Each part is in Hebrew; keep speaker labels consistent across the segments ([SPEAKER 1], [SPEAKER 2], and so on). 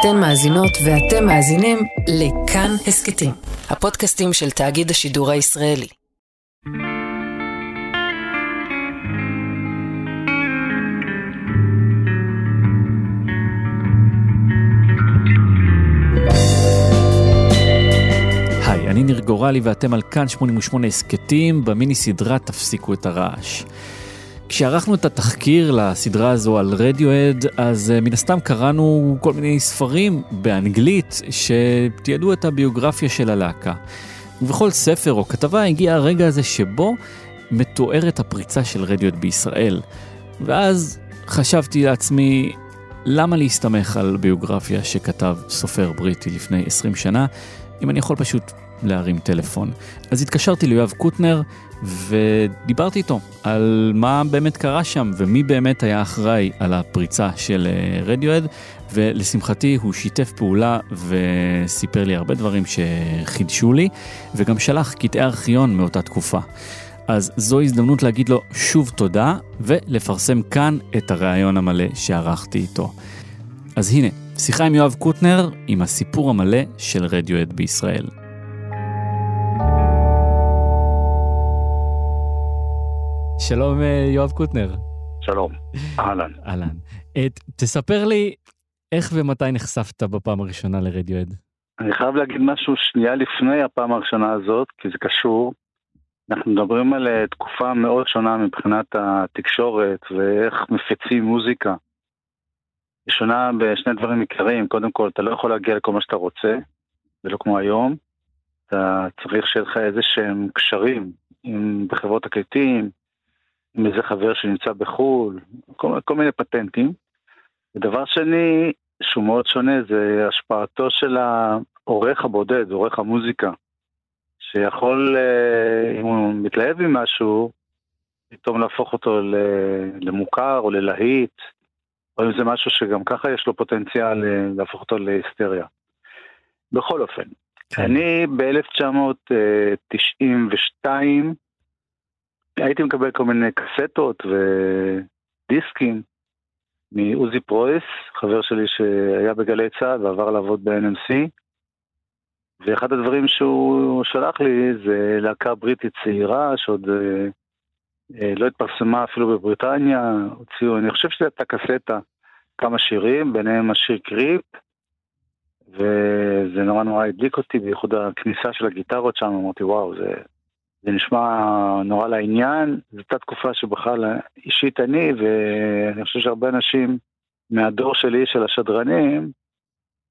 [SPEAKER 1] אתן מאזינות ואתם מאזינים לכאן הסכתים, הפודקאסטים של תאגיד השידור הישראלי.
[SPEAKER 2] היי, אני ניר גורלי ואתם על כאן 88 הסכתים במיני סדרה תפסיקו את הרעש. כשערכנו את התחקיר לסדרה הזו על רדיואד, אז uh, מן הסתם קראנו כל מיני ספרים באנגלית שתיעדו את הביוגרפיה של הלהקה. ובכל ספר או כתבה הגיע הרגע הזה שבו מתוארת הפריצה של רדיואד בישראל. ואז חשבתי לעצמי, למה להסתמך על ביוגרפיה שכתב סופר בריטי לפני 20 שנה, אם אני יכול פשוט להרים טלפון. אז התקשרתי ליואב קוטנר ודיברתי איתו על מה באמת קרה שם ומי באמת היה אחראי על הפריצה של רדיואד ולשמחתי הוא שיתף פעולה וסיפר לי הרבה דברים שחידשו לי וגם שלח קטעי ארכיון מאותה תקופה. אז זו הזדמנות להגיד לו שוב תודה ולפרסם כאן את הריאיון המלא שערכתי איתו. אז הנה, שיחה עם יואב קוטנר עם הסיפור המלא של רדיואד בישראל. שלום אה, יואב קוטנר.
[SPEAKER 3] שלום, אהלן.
[SPEAKER 2] אהלן. תספר לי איך ומתי נחשפת בפעם הראשונה לרדיואד.
[SPEAKER 3] אני חייב להגיד משהו שנייה לפני הפעם הראשונה הזאת, כי זה קשור. אנחנו מדברים על אה, תקופה מאוד שונה מבחינת התקשורת ואיך מפיצים מוזיקה. היא שונה בשני דברים עיקריים, קודם כל אתה לא יכול להגיע לכל מה שאתה רוצה, זה לא כמו היום. אתה צריך שיהיה לך איזה שהם קשרים עם, בחברות תקליטים, עם איזה חבר שנמצא בחו"ל, כל, כל מיני פטנטים. ודבר שני, שהוא מאוד שונה, זה השפעתו של העורך הבודד, עורך המוזיקה, שיכול, אה, אם הוא מתלהב ממשהו, פתאום להפוך אותו למוכר או ללהיט, או אם זה משהו שגם ככה יש לו פוטנציאל אה, להפוך אותו להיסטריה. בכל אופן, כן. אני ב-1992, הייתי מקבל כל מיני קסטות ודיסקים מעוזי פרויס, חבר שלי שהיה בגלי צה"ל ועבר לעבוד ב-NMC, ואחד הדברים שהוא שלח לי זה להקה בריטית צעירה שעוד אה, אה, לא התפרסמה אפילו בבריטניה, הוציאו, אני חושב שזו הייתה קסטה, כמה שירים, ביניהם השיר קריפ, וזה נורא נורא הדליק אותי, בייחוד הכניסה של הגיטרות שם, אמרתי וואו, זה זה נשמע נורא לעניין, זו הייתה תקופה שבכלל אישית אני, ואני חושב שהרבה אנשים מהדור שלי, של השדרנים,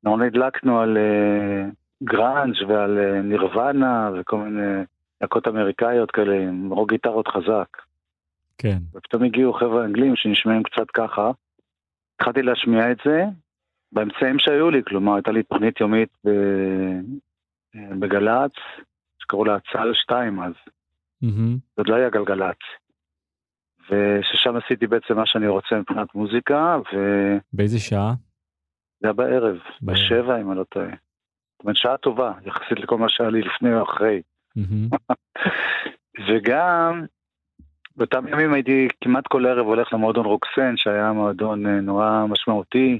[SPEAKER 3] נורא נדלקנו על uh, גראנג' ועל uh, נירוונה וכל מיני להקות אמריקאיות כאלה עם רוק גיטרות חזק.
[SPEAKER 2] כן.
[SPEAKER 3] ופתאום הגיעו חבר'ה אנגלים שנשמעים קצת ככה. התחלתי להשמיע את זה באמצעים שהיו לי, כלומר הייתה לי תוכנית יומית בגל"צ, שקראו לה צה"ל 2 אז. Mm-hmm. זה לא היה גלגלצ. וששם עשיתי בעצם מה שאני רוצה מבחינת מוזיקה, ו...
[SPEAKER 2] באיזה שעה?
[SPEAKER 3] זה היה בערב, בערב. בשבע אם אני לא טועה. זאת אומרת, שעה טובה, יחסית לכל מה שהיה לי לפני או אחרי. Mm-hmm. וגם, באותם ימים הייתי כמעט כל ערב הולך למועדון רוקסן, שהיה מועדון אה, נורא משמעותי.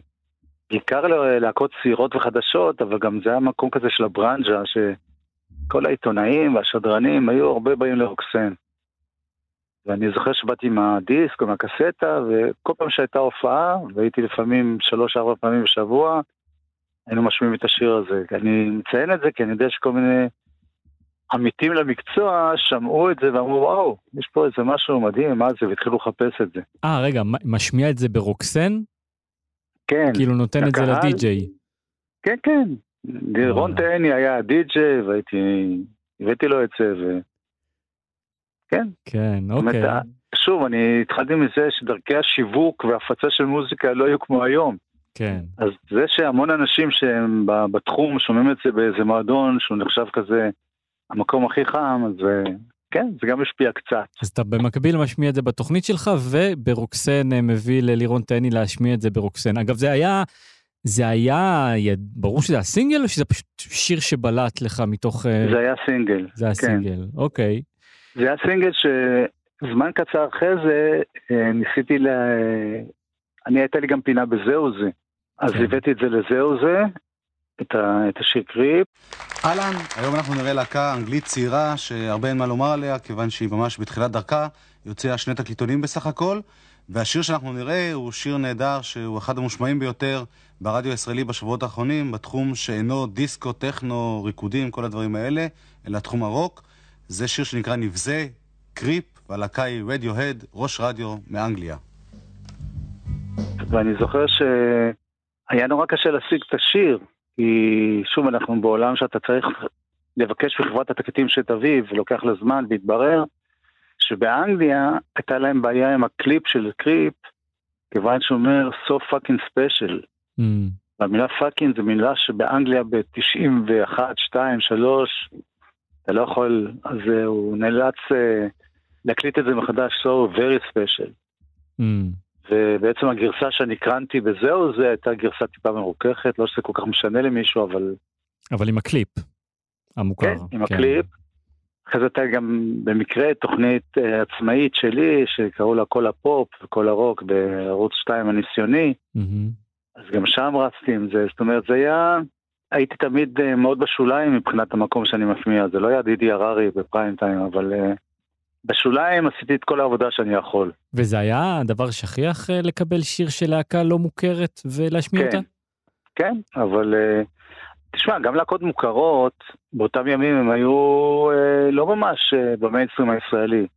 [SPEAKER 3] בעיקר ללהקות צעירות וחדשות, אבל גם זה היה מקום כזה של הברנז'ה, ש... כל העיתונאים והשדרנים היו הרבה באים לרוקסן. ואני זוכר שבאתי עם הדיסק או מהקסטה, וכל פעם שהייתה הופעה, והייתי לפעמים שלוש-ארבע פעמים בשבוע, היינו משמיעים את השיר הזה. אני מציין את זה כי אני יודע שכל מיני עמיתים למקצוע שמעו את זה ואמרו, וואו, יש פה איזה משהו מדהים, מה זה, והתחילו לחפש את זה.
[SPEAKER 2] אה, רגע, משמיע את זה ברוקסן?
[SPEAKER 3] כן.
[SPEAKER 2] כאילו נותן את זה לדי-ג'יי.
[SPEAKER 3] כן, כן, רון תהני היה די-ג'יי והייתי, הבאתי לו את זה ו... כן.
[SPEAKER 2] כן, אוקיי.
[SPEAKER 3] שוב, אני התחלתי מזה שדרכי השיווק והפצה של מוזיקה לא היו כמו היום.
[SPEAKER 2] כן.
[SPEAKER 3] אז זה שהמון אנשים שהם בתחום שומעים את זה באיזה מועדון שהוא נחשב כזה המקום הכי חם, אז כן, זה גם משפיע קצת.
[SPEAKER 2] אז אתה במקביל משמיע את זה בתוכנית שלך, וברוקסן אה, מביא ללירון תהני להשמיע את זה ברוקסן. אגב, זה היה זה היה, ברור שזה הסינגל או שזה פשוט שיר שבלט לך מתוך...
[SPEAKER 3] אה, זה היה סינגל.
[SPEAKER 2] זה היה
[SPEAKER 3] כן.
[SPEAKER 2] סינגל, אוקיי.
[SPEAKER 3] זה היה סינגל שזמן קצר אחרי זה אה, ניסיתי ל... אני הייתה לי גם פינה בזהו זה. אז
[SPEAKER 2] כן.
[SPEAKER 3] הבאתי את זה לזהו זה, את, ה, את השיר קריפ.
[SPEAKER 4] אהלן, היום אנחנו נראה להקה אנגלית צעירה שהרבה אין מה לומר עליה, כיוון שהיא ממש בתחילת דרכה, היא הוציאה שני תקליטונים בסך הכל, והשיר שאנחנו נראה הוא שיר נהדר שהוא אחד המושמעים ביותר ברדיו הישראלי בשבועות האחרונים, בתחום שאינו דיסקו, טכנו, ריקודים, כל הדברים האלה, אלא תחום הרוק. זה שיר שנקרא נבזה, קריפ, והלהקה היא רדיוהד, ראש רדיו מאנגליה.
[SPEAKER 3] ואני זוכר שהיה נורא קשה להשיג את השיר, כי שוב, אנחנו בעולם שאתה צריך לבקש מחברת התקליטים שתביא, ולוקח לה זמן, והתברר שבאנגליה הייתה להם בעיה עם הקליפ של Creep, כיוון שאומר so fucking special.
[SPEAKER 2] Mm,
[SPEAKER 3] והמילה fucking זו מילה שבאנגליה ב-91, 2, 3, אתה לא יכול, אז אה, הוא נאלץ אה, להקליט את זה מחדש, so very special.
[SPEAKER 2] mm,
[SPEAKER 3] ובעצם הגרסה שאני הקרנתי בזהו זה הייתה גרסה טיפה מרוככת, לא שזה כל כך משנה למישהו, אבל
[SPEAKER 2] אבל עם הקליפ המוכר.
[SPEAKER 3] כן, עם הקליפ. אחרי זה הייתה גם במקרה תוכנית אה, עצמאית שלי, שקראו לה כל הפופ וכל הרוק בערוץ 2 הניסיוני,
[SPEAKER 2] מהמם.
[SPEAKER 3] אז גם שם רצתי עם זה, זאת אומרת זה היה, הייתי תמיד אה, מאוד בשוליים מבחינת המקום שאני משמיע, זה לא היה דידי הררי בפריים טיים, אבל אה, בשוליים עשיתי את כל העבודה שאני יכול.
[SPEAKER 2] וזה היה דבר שכיח לקבל שיר של להקה לא מוכרת ולהשמיע
[SPEAKER 3] כן.
[SPEAKER 2] אותה?
[SPEAKER 3] כן, אבל תשמע, גם להקות מוכרות, באותם ימים הם היו אה, לא ממש אה, במיינסטרים הישראלי.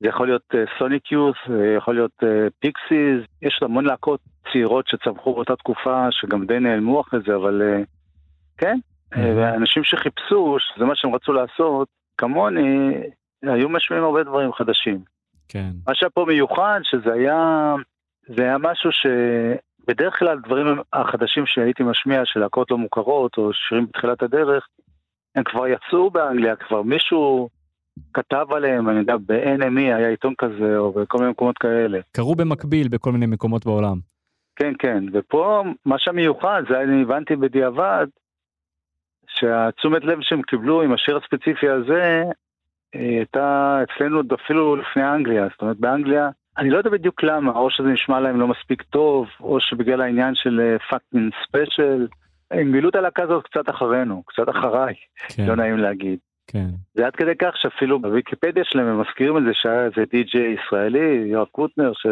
[SPEAKER 3] זה יכול להיות סוניק יוס, יכול להיות פיקסיס, יש המון להקות צעירות שצמחו באותה תקופה, שגם די נעלמו אחרי זה, אבל אה, כן. אה, אנשים שחיפשו, שזה מה שהם רצו לעשות, כמוני, היו משמיעים הרבה דברים חדשים.
[SPEAKER 2] כן.
[SPEAKER 3] מה שהיה פה מיוחד, שזה היה, זה היה משהו שבדרך כלל דברים החדשים שהייתי משמיע, של להקות לא מוכרות, או שירים בתחילת הדרך, הם כבר יצאו באנגליה, כבר מישהו כתב עליהם, אני יודע, ב-NME היה עיתון כזה, או בכל מיני מקומות כאלה.
[SPEAKER 2] קרו במקביל בכל מיני מקומות בעולם.
[SPEAKER 3] כן, כן, ופה מה שהמיוחד, זה אני הבנתי בדיעבד, שהתשומת לב שהם קיבלו עם השיר הספציפי הזה, אה, הייתה אצלנו עוד אפילו לפני אנגליה, זאת אומרת באנגליה, אני לא יודע בדיוק למה, או שזה נשמע להם לא מספיק טוב, או שבגלל העניין של fucking special, הם גילו את הלהקה הזאת קצת אחרינו, קצת אחריי,
[SPEAKER 2] כן,
[SPEAKER 3] לא נעים להגיד.
[SPEAKER 2] כן.
[SPEAKER 3] זה עד כדי כך שאפילו בוויקיפדיה שלהם הם מזכירים את זה שהיה איזה די.ג'יי ישראלי, יואב קוטנר, ש...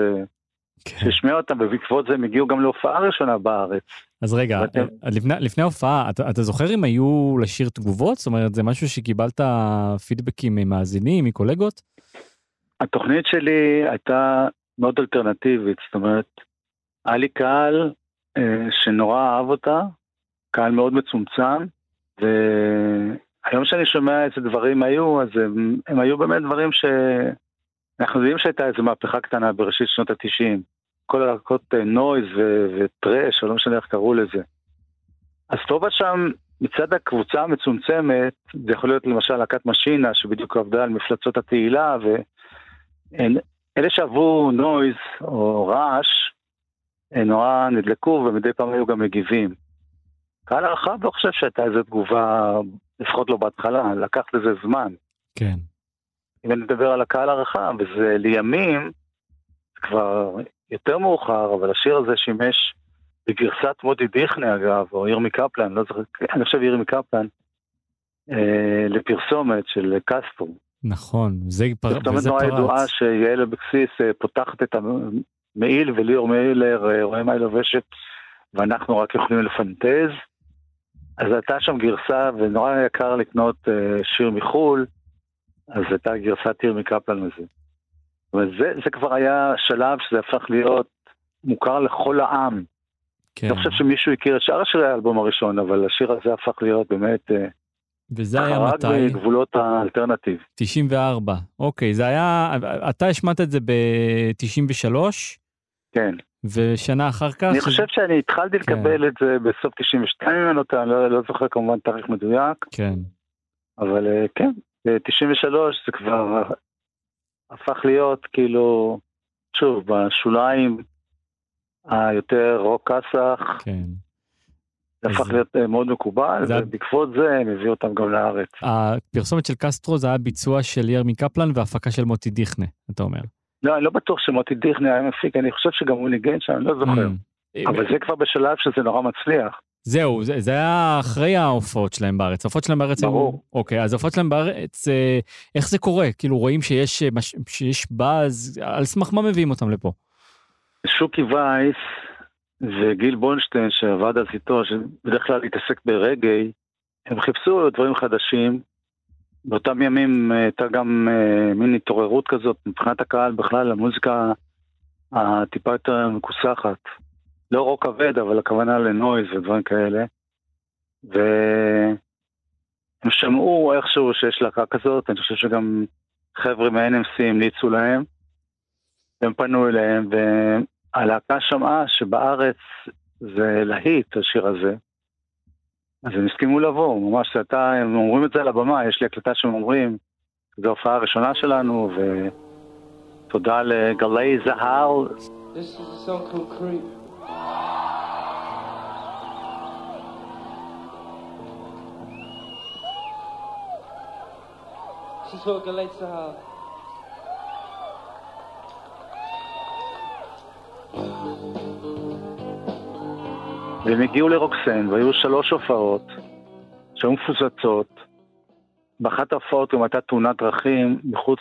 [SPEAKER 2] כן.
[SPEAKER 3] שהשמיע אותם, ובעקבות זה הם הגיעו גם להופעה ראשונה בארץ.
[SPEAKER 2] אז רגע,
[SPEAKER 3] ואתם-
[SPEAKER 2] אה, לפני, לפני ההופעה, אתה, אתה זוכר אם היו לשיר תגובות? זאת אומרת, זה משהו שקיבלת פידבקים ממאזינים, מקולגות?
[SPEAKER 3] התוכנית שלי הייתה מאוד אלטרנטיבית, זאת אומרת, היה לי קהל אה, שנורא אהב אותה, קהל מאוד מצומצם, והיום שאני שומע איזה דברים היו, אז הם, הם היו באמת דברים ש... אנחנו יודעים שהייתה איזו מהפכה קטנה בראשית שנות התשעים. כל הלהקות נויז וטרש, או לא משנה איך קראו לזה. אז פה ושם, מצד הקבוצה המצומצמת, זה יכול להיות למשל להקת משינה, שבדיוק עבדה על מפלצות התהילה, ואלה שעברו נויז או רעש, הם נורא נדלקו ומדי פעם היו גם מגיבים. קהל הרחב לא חושב שהייתה איזו תגובה, לפחות לא בהתחלה, לקח לזה זמן.
[SPEAKER 2] כן.
[SPEAKER 3] אם אני מדבר על הקהל הרחב, וזה לימים, זה כבר יותר מאוחר, אבל השיר הזה שימש בגרסת מודי דיכנה אגב, או ירמי קפלן, לא זוכר, אני חושב ירמי קפלן, אה, לפרסומת של קסטרו.
[SPEAKER 2] נכון, זה פר...
[SPEAKER 3] פרסומת
[SPEAKER 2] וזה
[SPEAKER 3] נורא ידועה
[SPEAKER 2] פרץ.
[SPEAKER 3] שיעל אבקסיס אה, פותחת את המעיל וליאור מיילר אה, רואה מה היא לובשת, ואנחנו רק יכולים לפנטז. אז הייתה שם גרסה, ונורא יקר לקנות אה, שיר מחו"ל, אז הייתה גרסת ירמי קפלן לזה. זאת אומרת, זה, כבר היה שלב שזה הפך להיות מוכר לכל העם.
[SPEAKER 2] כן.
[SPEAKER 3] אני לא חושב שמישהו הכיר את שאר השירי האלבום הראשון, אבל השיר הזה הפך להיות באמת
[SPEAKER 2] וזה היה
[SPEAKER 3] חרג
[SPEAKER 2] מתי?
[SPEAKER 3] בגבולות האלטרנטיב.
[SPEAKER 2] 94. אוקיי, זה היה, אתה השמעת את זה ב-93,
[SPEAKER 3] כן.
[SPEAKER 2] ושנה אחר כך...
[SPEAKER 3] אני חושב שאני התחלתי
[SPEAKER 2] כן.
[SPEAKER 3] לקבל את זה בסוף 92 אם אני לא לא, לא זוכר כמובן תאריך מדויק,
[SPEAKER 2] כן,
[SPEAKER 3] אבל אה, כן, ב-93 זה כבר הפך להיות כאילו, שוב, בשוליים היותר רוק כסח,
[SPEAKER 2] כן.
[SPEAKER 3] זה הפך להיות אה, מאוד מקובל,
[SPEAKER 2] זה-
[SPEAKER 3] ובעקבות זה הם הביאו אותם גם לארץ.
[SPEAKER 2] הפרסומת של קסטרו זה היה ביצוע של ירמי קפלן והפקה של מוטי דיכנה, אתה אומר.
[SPEAKER 3] לא, אני לא בטוח שמוטי דיכני היה מפיק, אני חושב שגם הוא ניגן שם, אני לא זוכר.
[SPEAKER 2] Mm,
[SPEAKER 3] אבל זה כבר בשלב שזה נורא מצליח.
[SPEAKER 2] זהו, זה, זה היה אחרי ההופעות שלהם בארץ. ההופעות שלהם בארץ
[SPEAKER 3] ברור.
[SPEAKER 2] היו... אוקיי, אז ההופעות שלהם בארץ, אה, איך זה קורה? כאילו, רואים שיש, אה, שיש באז, על סמך מה מביאים אותם לפה?
[SPEAKER 3] שוקי וייס וגיל בונשטיין שעבד אז איתו, שבדרך כלל התעסק ברגעי, הם חיפשו דברים חדשים. באותם ימים אה, הייתה גם אה, מין התעוררות כזאת מבחינת הקהל בכלל, המוזיקה הטיפה יותר מכוסחת. לא רוק כבד, אבל הכוונה לנויז ודברים כאלה. והם שמעו איכשהו שיש להקה כזאת, אני חושב שגם חבר'ה מה-NMC המליצו להם. הם פנו אליהם, והלהקה שמעה שבארץ זה להיט, השיר הזה. אז הם הסכימו לבוא, ממש אתה, הם אומרים את זה על הבמה, יש לי הקלטה שהם אומרים, זו ההופעה הראשונה שלנו, ותודה לגלי זהל,
[SPEAKER 5] This is a song called Creep. This is for Galate Sahel.
[SPEAKER 3] והם הגיעו לרוקסן, והיו שלוש הופעות, שהיו מפוצצות. באחת ההופעות גם הייתה תאונת דרכים מחוץ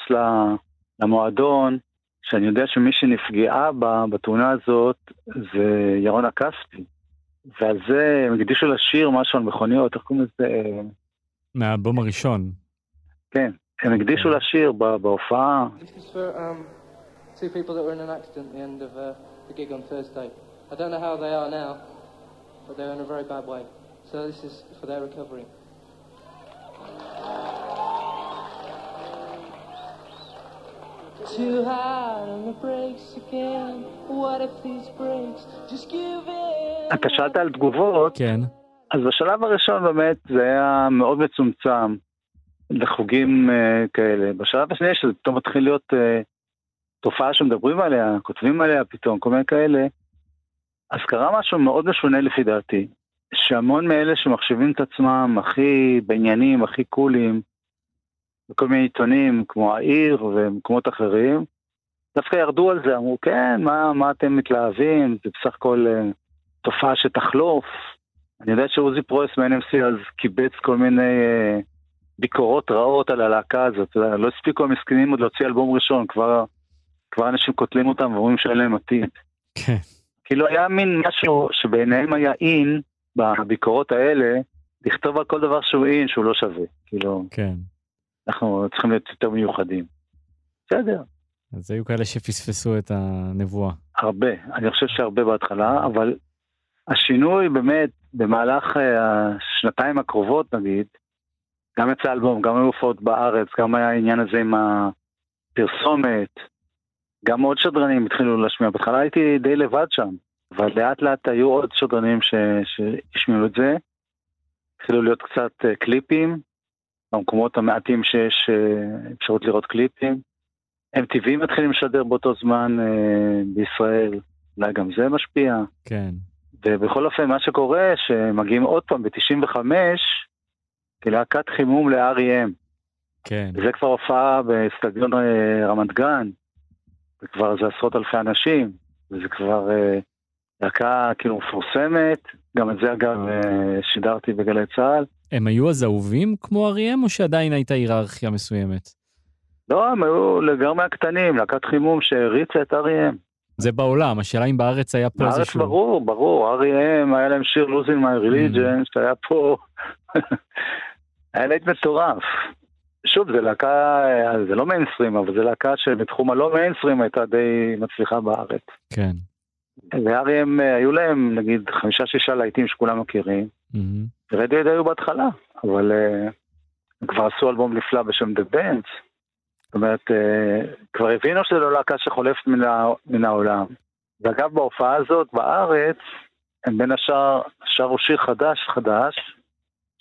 [SPEAKER 3] למועדון, שאני יודע שמי שנפגעה בה, בתאונה הזאת, זה ירונה כספי. ועל זה הם הקדישו לשיר משהו על מכוניות, איך קוראים לזה?
[SPEAKER 2] מהאלבום הראשון.
[SPEAKER 3] כן, הם הקדישו לשיר ב- בהופעה.
[SPEAKER 5] This is for um, two people that were in an accident at the end of uh, the gig on Thursday. I don't know how they are now, but they're in a very bad way. So this is for their recovery. Too hard on the brakes again. What if these brakes just give in?
[SPEAKER 3] אתה שאלת על תגובות,
[SPEAKER 2] כן.
[SPEAKER 3] אז בשלב הראשון באמת זה היה מאוד מצומצם לחוגים uh, כאלה. בשלב השני שזה פתאום מתחיל להיות uh, תופעה שמדברים עליה, כותבים עליה פתאום, כל מיני כאלה, אז קרה משהו מאוד משונה לפי דעתי, שהמון מאלה שמחשיבים את עצמם הכי בעניינים, הכי קולים, בכל מיני עיתונים כמו העיר ומקומות אחרים, דווקא ירדו על זה, אמרו כן, מה, מה אתם מתלהבים, זה בסך הכל uh, תופעה שתחלוף. אני יודע שעוזי פרויס מ-NMC אז קיבץ כל מיני אה, ביקורות רעות על הלהקה הזאת, לא הספיקו המסכנים עוד להוציא אלבום ראשון, כבר, כבר אנשים קוטלים אותם ואומרים שאין להם עתיד.
[SPEAKER 2] כן.
[SPEAKER 3] כאילו היה מין משהו שבעיניהם היה אין בביקורות האלה, לכתוב על כל דבר שהוא אין שהוא לא שווה. כאילו,
[SPEAKER 2] כן.
[SPEAKER 3] אנחנו צריכים להיות יותר מיוחדים. בסדר,
[SPEAKER 2] אז היו כאלה שפספסו את הנבואה.
[SPEAKER 3] הרבה, אני חושב שהרבה בהתחלה, אבל השינוי באמת במהלך אה, השנתיים הקרובות נגיד, גם יצא אלבום, גם היו הופעות בארץ, גם היה העניין הזה עם הפרסומת, גם עוד שדרנים התחילו להשמיע, בהתחלה הייתי די לבד שם, אבל לאט לאט היו עוד שדרנים ש... שהשמיעו את זה, התחילו להיות קצת אה, קליפים, במקומות המעטים שיש אה, אפשרות לראות קליפים. MTV מתחילים לשדר באותו זמן אה, בישראל, אולי גם זה משפיע.
[SPEAKER 2] כן.
[SPEAKER 3] ובכל אופן, מה שקורה, שמגיעים עוד פעם ב-95, כלהקת חימום ל-R.E.M.
[SPEAKER 2] כן.
[SPEAKER 3] וזה כבר הופעה באצטדיון רמת גן, וכבר זה עשרות אלפי אנשים, וזה כבר אה, להקה כאילו מפורסמת, גם את זה אגב אה, שידרתי בגלי צה"ל.
[SPEAKER 2] הם היו אז אהובים כמו אריאם, או שעדיין הייתה היררכיה מסוימת?
[SPEAKER 3] לא, הם היו לגמרי הקטנים, להקת חימום שהריצה את R.E.M.
[SPEAKER 2] זה בעולם, השאלה אם בארץ היה פה
[SPEAKER 3] בארץ
[SPEAKER 2] איזשהו...
[SPEAKER 3] ברור, ברור, R.E.M. היה להם שיר Losing My Religion, שהיה פה, היה להיט מטורף. שוב, זה להקה, זה לא מיינסטרים, אבל זה להקה שבתחום הלא מיינסטרים הייתה די מצליחה בארץ.
[SPEAKER 2] כן.
[SPEAKER 3] ו-R.E.M. היו להם נגיד חמישה-שישה להיטים שכולם מכירים,
[SPEAKER 2] מהמם.
[SPEAKER 3] ורדיואד היו בהתחלה, אבל אה, הם כבר עשו אלבום נפלא בשם The Bands. זאת אומרת, אה, כבר הבינו שזו לא להקה שחולפת מן, מן העולם. ואגב, בהופעה הזאת בארץ, הם בין השאר שרו שיר חדש חדש,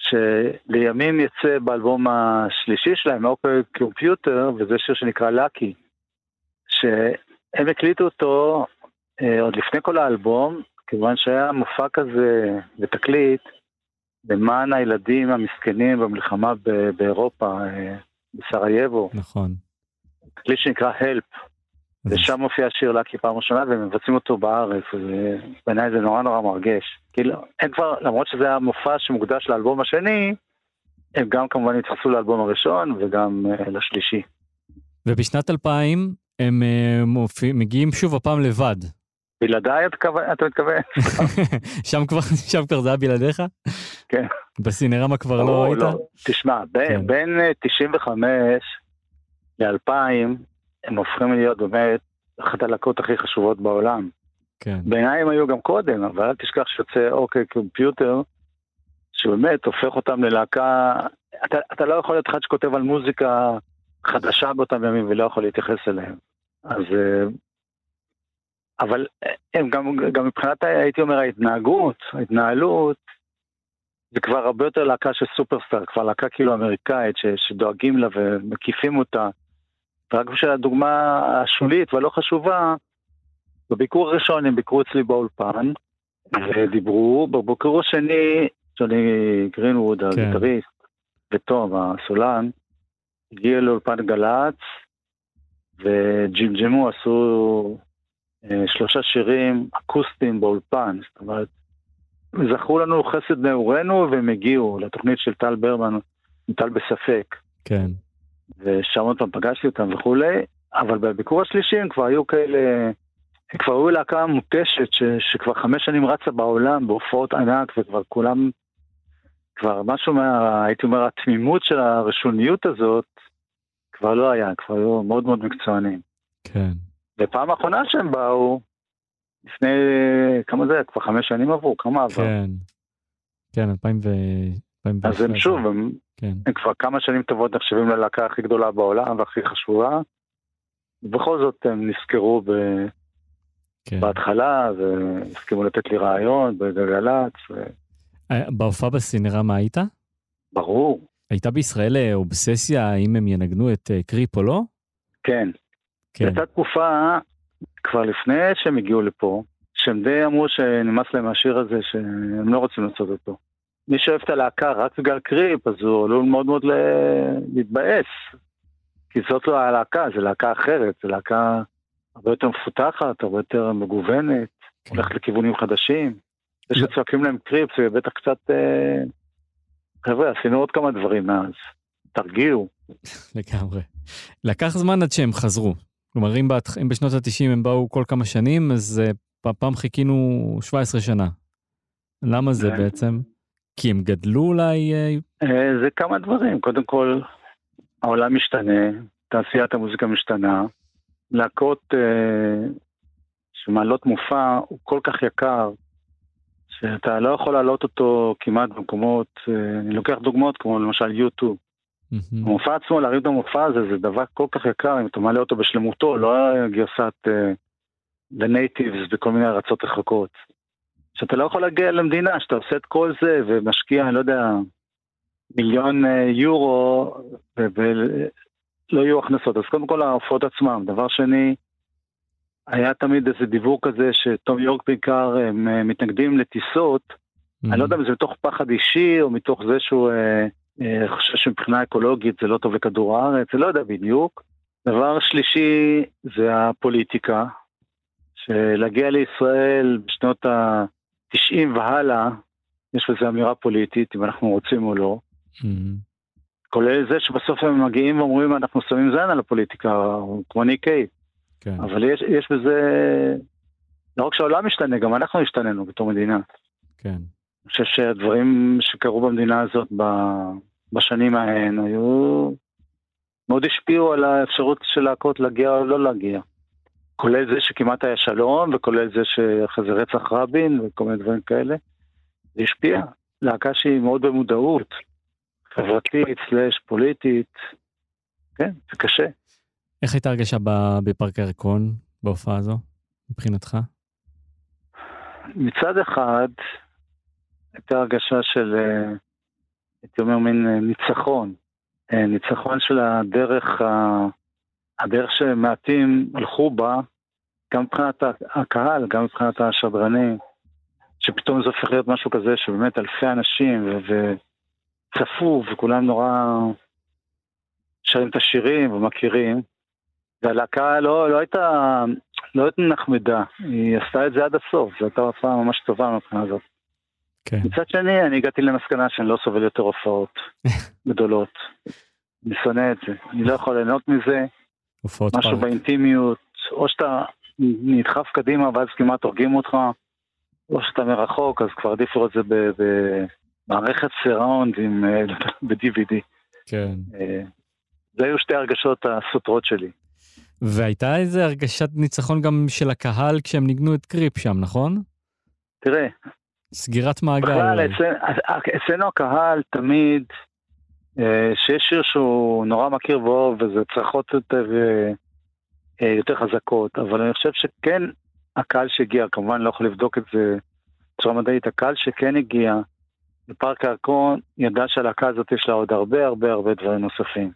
[SPEAKER 3] שלימים יצא באלבום השלישי שלהם, אופר קומפיוטר, וזה שיר שנקרא לקי. שהם הקליטו אותו אה, עוד לפני כל האלבום, כיוון שהיה מופע כזה בתקליט למען הילדים המסכנים במלחמה ב- באירופה, אה, בסרייבו.
[SPEAKER 2] נכון.
[SPEAKER 3] כלי שנקרא Help. ושם מופיע שיר לקי פעם ראשונה והם מבצעים אותו בארץ, ובעיניי זה נורא נורא מרגש. כאילו, הם כבר, למרות שזה היה מופע שמוקדש לאלבום השני, הם גם כמובן התייחסו לאלבום הראשון וגם uh, לשלישי.
[SPEAKER 2] ובשנת 2000 הם uh, מופיע, מגיעים שוב הפעם לבד.
[SPEAKER 3] בלעדיי אתה מתכוון?
[SPEAKER 2] שם כבר, שם כבר זה היה בלעדיך?
[SPEAKER 3] כן.
[SPEAKER 2] בסינרמה כבר לא היית? לא.
[SPEAKER 3] תשמע, בין, כן. בין 95 ל-2000 הם הופכים להיות באמת אחת הלהקות הכי חשובות בעולם.
[SPEAKER 2] כן.
[SPEAKER 3] בעיניי הם היו גם קודם, אבל אל תשכח שיוצא אוקיי קומפיוטר, שבאמת הופך אותם ללהקה, אתה, אתה לא יכול להיות אחד שכותב על מוזיקה חדשה באותם ימים ולא יכול להתייחס אליהם. אז... אה, אבל הם גם, גם מבחינת, הייתי אומר, ההתנהגות, ההתנהלות, זה כבר הרבה יותר להקה של סופרסטאר, כבר להקה כאילו אמריקאית ש, שדואגים לה ומקיפים אותה. רק בשביל הדוגמה השולית והלא חשובה, בביקור הראשון הם ביקרו אצלי באולפן ודיברו, בביקור השני, ג'וני גרינווד, כן. הגיטריסט, ותום, הסולן, הגיע לאולפן גל"צ וג'ימג'מו עשו אה, שלושה שירים אקוסטיים באולפן, זאת אומרת, זכרו לנו חסד נעורינו והם הגיעו לתוכנית של טל ברמן, טל בספק.
[SPEAKER 2] כן.
[SPEAKER 3] ושם עוד פעם פגשתי אותם וכולי, אבל בביקור השלישי הם כבר היו כאלה, הם כבר היו להקה מותשת ש, שכבר חמש שנים רצה בעולם בהופעות ענק וכבר כולם, כבר משהו מה, הייתי אומר, התמימות של הראשוניות הזאת כבר לא היה, כבר היו מאוד מאוד מקצוענים.
[SPEAKER 2] כן.
[SPEAKER 3] ופעם האחרונה שהם באו, לפני, כמה זה, כבר חמש שנים עברו, כמה עבר?
[SPEAKER 2] כן, כן, 2000 ו...
[SPEAKER 3] אז הם שוב, הם, כן. הם כבר כמה שנים טובות נחשבים ללהקה הכי גדולה בעולם והכי חשובה. ובכל זאת הם נזכרו ב... כן. בהתחלה והסכימו לתת לי רעיון בגלגלצ. ו...
[SPEAKER 2] אה, בהופעה בסינרמה היית?
[SPEAKER 3] ברור.
[SPEAKER 2] הייתה בישראל אה, אובססיה האם הם ינגנו את אה, קריפ או לא?
[SPEAKER 3] כן. כן. הייתה תקופה, כבר לפני שהם הגיעו לפה, שהם די אמרו שנמאס להם מהשיר הזה, שהם לא רוצים לעשות אותו. מי שאוהב את הלהקה רק בגלל קריפ, אז הוא עלול מאוד מאוד להתבאס. כי זאת לא הלהקה, זו להקה אחרת, זו להקה הרבה יותר מפותחת, הרבה יותר מגוונת, כן. הולכת לכיוונים חדשים. זה שצועקים להם קריפ זה בטח קצת... אה... חבר'ה, עשינו עוד כמה דברים מאז. תרגיעו.
[SPEAKER 2] לגמרי. לקח זמן עד שהם חזרו. כלומר, אם, בת... אם בשנות ה-90 הם באו כל כמה שנים, אז uh, פעם חיכינו 17 שנה. למה זה כן. בעצם? כי הם גדלו אולי? אה,
[SPEAKER 3] אה, זה כמה דברים. קודם כל, העולם משתנה, תעשיית המוזיקה משתנה. להקות אה, שמעלות מופע הוא כל כך יקר, שאתה לא יכול להעלות אותו כמעט במקומות, אה, אני לוקח דוגמאות כמו למשל יוטיוב. Mm-hmm. המופע עצמו, להרים את המופע הזה, זה דבר כל כך יקר, אם אתה מעלה אותו בשלמותו, לא גרסת אה, לנייטיבס וכל מיני ארצות רחוקות. שאתה לא יכול להגיע למדינה, שאתה עושה את כל זה ומשקיע, אני לא יודע, מיליון אה, יורו ולא יהיו הכנסות. אז קודם כל ההופעות עצמם. דבר שני, היה תמיד איזה דיבור כזה שטום יורק בעיקר הם אה, מתנגדים לטיסות. Mm-hmm. אני לא יודע אם זה מתוך פחד אישי או מתוך זה שהוא אה, אה, חושב שמבחינה אקולוגית זה לא טוב לכדור הארץ, זה לא יודע בדיוק. דבר שלישי זה הפוליטיקה, שלהגיע לישראל בשנות ה... 90 והלאה, יש לזה אמירה פוליטית, אם אנחנו רוצים או לא. Mm-hmm. כולל זה שבסוף הם מגיעים ואומרים, אנחנו שמים זין על הפוליטיקה, כמו ניק קייב. כן. אבל יש, יש בזה, לא רק שהעולם משתנה, גם אנחנו השתננו בתור מדינה.
[SPEAKER 2] כן.
[SPEAKER 3] אני חושב שהדברים שקרו במדינה הזאת בשנים ההן היו, מאוד השפיעו על האפשרות של להקות להגיע או לא להגיע. כולל זה שכמעט היה שלום, וכולל זה שאחרי זה רצח רבין, וכל מיני דברים כאלה. זה השפיע. להקה שהיא מאוד במודעות, חברתית, סלאש פוליטית. כן, זה קשה.
[SPEAKER 2] איך הייתה הרגשה בפארק הירקון בהופעה הזו, מבחינתך?
[SPEAKER 3] מצד אחד, הייתה הרגשה של, אה, הייתי אומר, מין אה, ניצחון. אה, ניצחון של הדרך, הדרך שמעטים הלכו בה, גם מבחינת הקהל, גם מבחינת השדרנים, שפתאום זה הופך להיות משהו כזה שבאמת אלפי אנשים וצפו וכולם נורא שרים את השירים ומכירים. והלהקה לא, לא הייתה, לא הייתה נחמדה, היא עשתה את זה עד הסוף, זו הייתה הופעה ממש טובה מבחינה הזאת.
[SPEAKER 2] כן.
[SPEAKER 3] מצד שני, אני הגעתי למסקנה שאני לא סובל יותר הופעות גדולות. אני שונא את זה, אני לא יכול ליהנות מזה,
[SPEAKER 2] הופעות
[SPEAKER 3] משהו
[SPEAKER 2] פארק.
[SPEAKER 3] באינטימיות, או שאתה נדחף קדימה ואז כמעט הורגים אותך, או שאתה מרחוק, אז כבר עדיף לראות את זה במערכת סיראונד עם, אה, ב-DVD.
[SPEAKER 2] כן.
[SPEAKER 3] אה, זה היו שתי הרגשות הסותרות שלי.
[SPEAKER 2] והייתה איזה הרגשת ניצחון גם של הקהל כשהם ניגנו את קריפ שם, נכון?
[SPEAKER 3] תראה,
[SPEAKER 2] סגירת מעגל.
[SPEAKER 3] בכלל. אצל- אצלנו הקהל תמיד, שיש שיר שהוא נורא מכיר ואוהב, וזה צרחות יותר, אה, אה, יותר חזקות, אבל אני חושב שכן הקהל שהגיע, כמובן לא יכול לבדוק את זה בצורה מדעית, הקהל שכן הגיע לפארק הירקון, ידע שלהקה הזאת יש לה עוד הרבה הרבה הרבה דברים נוספים.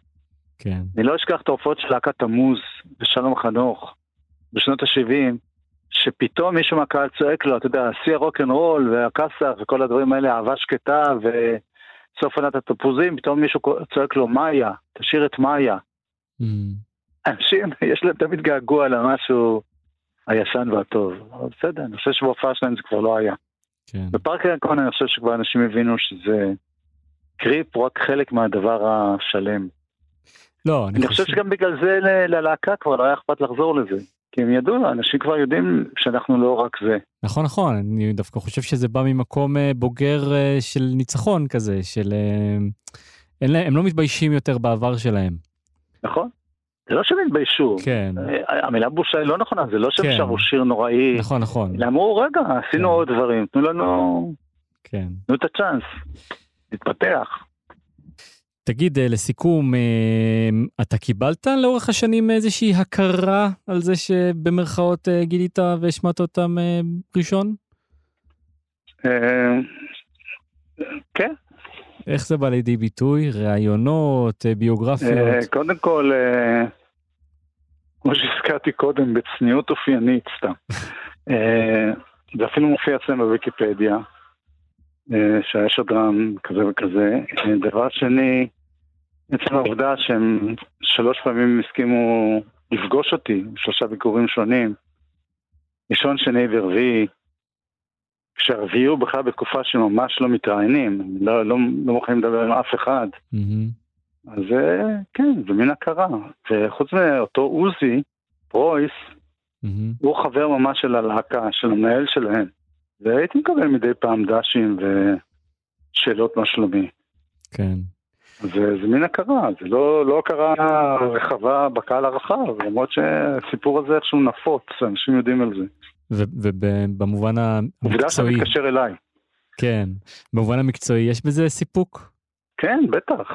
[SPEAKER 2] כן.
[SPEAKER 3] אני לא אשכח את ההופעות של להקת תמוז ושלום חנוך בשנות ה-70, שפתאום מישהו מהקהל צועק לו, אתה יודע, שיא הרוקנרול והכסח וכל הדברים האלה, אהבה שקטה וסוף עונת התפוזים, פתאום מישהו צועק לו, מאיה, תשאיר את מאיה.
[SPEAKER 2] Mm,
[SPEAKER 3] אנשים, יש להם תמיד געגוע למשהו הישן והטוב. אבל בסדר, אני חושב שבהופעה שלהם זה כבר לא היה.
[SPEAKER 2] כן.
[SPEAKER 3] בפארק הירקון אני חושב שכבר אנשים הבינו שזה קריפ הוא רק חלק מהדבר השלם.
[SPEAKER 2] לא,
[SPEAKER 3] אני חושב שגם בגלל זה ללהקה כבר לא היה אכפת לחזור לזה. כי הם ידעו, אנשים כבר יודעים שאנחנו לא רק זה.
[SPEAKER 2] נכון, נכון, אני דווקא חושב שזה בא ממקום אה, בוגר אה, של ניצחון כזה, של... אה, אין להם, הם לא מתביישים יותר בעבר שלהם.
[SPEAKER 3] נכון? זה לא שהם התביישו.
[SPEAKER 2] כן,
[SPEAKER 3] אה, המילה בושה היא לא נכונה, זה לא שהם
[SPEAKER 2] כן.
[SPEAKER 3] שרו שיר נוראי.
[SPEAKER 2] נכון, נכון,
[SPEAKER 3] אלא אמרו, רגע,
[SPEAKER 2] כן.
[SPEAKER 3] עשינו עוד דברים, תנו לנו,
[SPEAKER 2] כן.
[SPEAKER 3] תנו את הצ'אנס. להתפתח.
[SPEAKER 2] תגיד, אה, לסיכום, אה, אתה קיבלת לאורך השנים איזושהי הכרה על זה שבמרכאות אה, גילית והשמעת אותם ראשון?
[SPEAKER 3] כן,
[SPEAKER 2] איך זה בא לידי ביטוי? ראיונות, ביוגרפיות?
[SPEAKER 3] קודם כל, כמו שהזכרתי קודם, בצניעות אופיינית סתם. זה אפילו מופיע אצלנו בוויקיפדיה, שהיה שדרן כזה וכזה. דבר שני, עצם העובדה שהם שלוש פעמים הסכימו לפגוש אותי, שלושה ביקורים שונים, ראשון, שני ורביעי, כשהרביעי הוא בכלל בתקופה שממש לא מתראיינים, לא, לא, לא מוכנים לדבר עם אף אחד.
[SPEAKER 2] מהמם.
[SPEAKER 3] אז אה, כן, זה מין הכרה. וחוץ מאותו עוזי, פרויס,
[SPEAKER 2] מהמם.
[SPEAKER 3] הוא חבר ממש של הלהקה, של המנהל שלהם. והייתי מקבל מדי פעם דשים ושאלות מה שלומי.
[SPEAKER 2] כן.
[SPEAKER 3] זה, זה מין הכרה, זה לא, לא הכרה רחבה בקהל הרחב, למרות שהסיפור הזה איכשהו נפוץ, אנשים יודעים על זה.
[SPEAKER 2] ובמובן
[SPEAKER 3] עובדה שאתה
[SPEAKER 2] המקצועי,
[SPEAKER 3] מתקשר אליי.
[SPEAKER 2] כן, במובן המקצועי יש בזה סיפוק?
[SPEAKER 3] כן, בטח.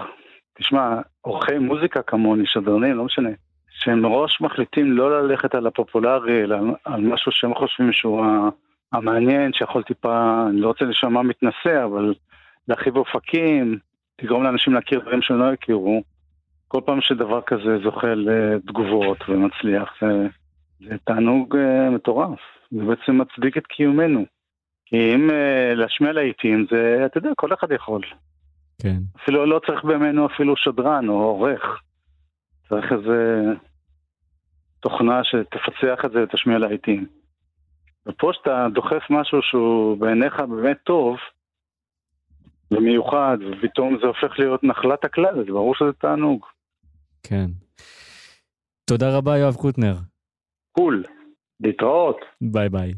[SPEAKER 3] תשמע, עורכי מוזיקה כמוני, שדרנים, לא משנה, שהם מראש מחליטים לא ללכת על הפופולרי, אלא על משהו שהם חושבים שהוא המעניין, שיכול טיפה, אני לא רוצה לשמוע מתנשא, אבל להרחיב אופקים, לגרום לאנשים להכיר דברים שהם לא הכירו. כל פעם שדבר כזה זוכה לתגובות ומצליח, זה, זה תענוג uh, מטורף. זה בעצם מצדיק את קיומנו. כי אם uh, להשמיע להיטים, זה, אתה יודע, כל אחד יכול.
[SPEAKER 2] כן.
[SPEAKER 3] אפילו לא צריך בימינו אפילו שדרן או עורך. צריך איזה תוכנה שתפצח את זה ותשמיע להיטים. ופה שאתה דוחף משהו שהוא בעיניך באמת טוב ומיוחד, ופתאום זה הופך להיות נחלת הכלל, אז ברור שזה תענוג.
[SPEAKER 2] כן. תודה רבה, יואב קוטנר.
[SPEAKER 3] cool, להתראות.
[SPEAKER 2] ביי ביי.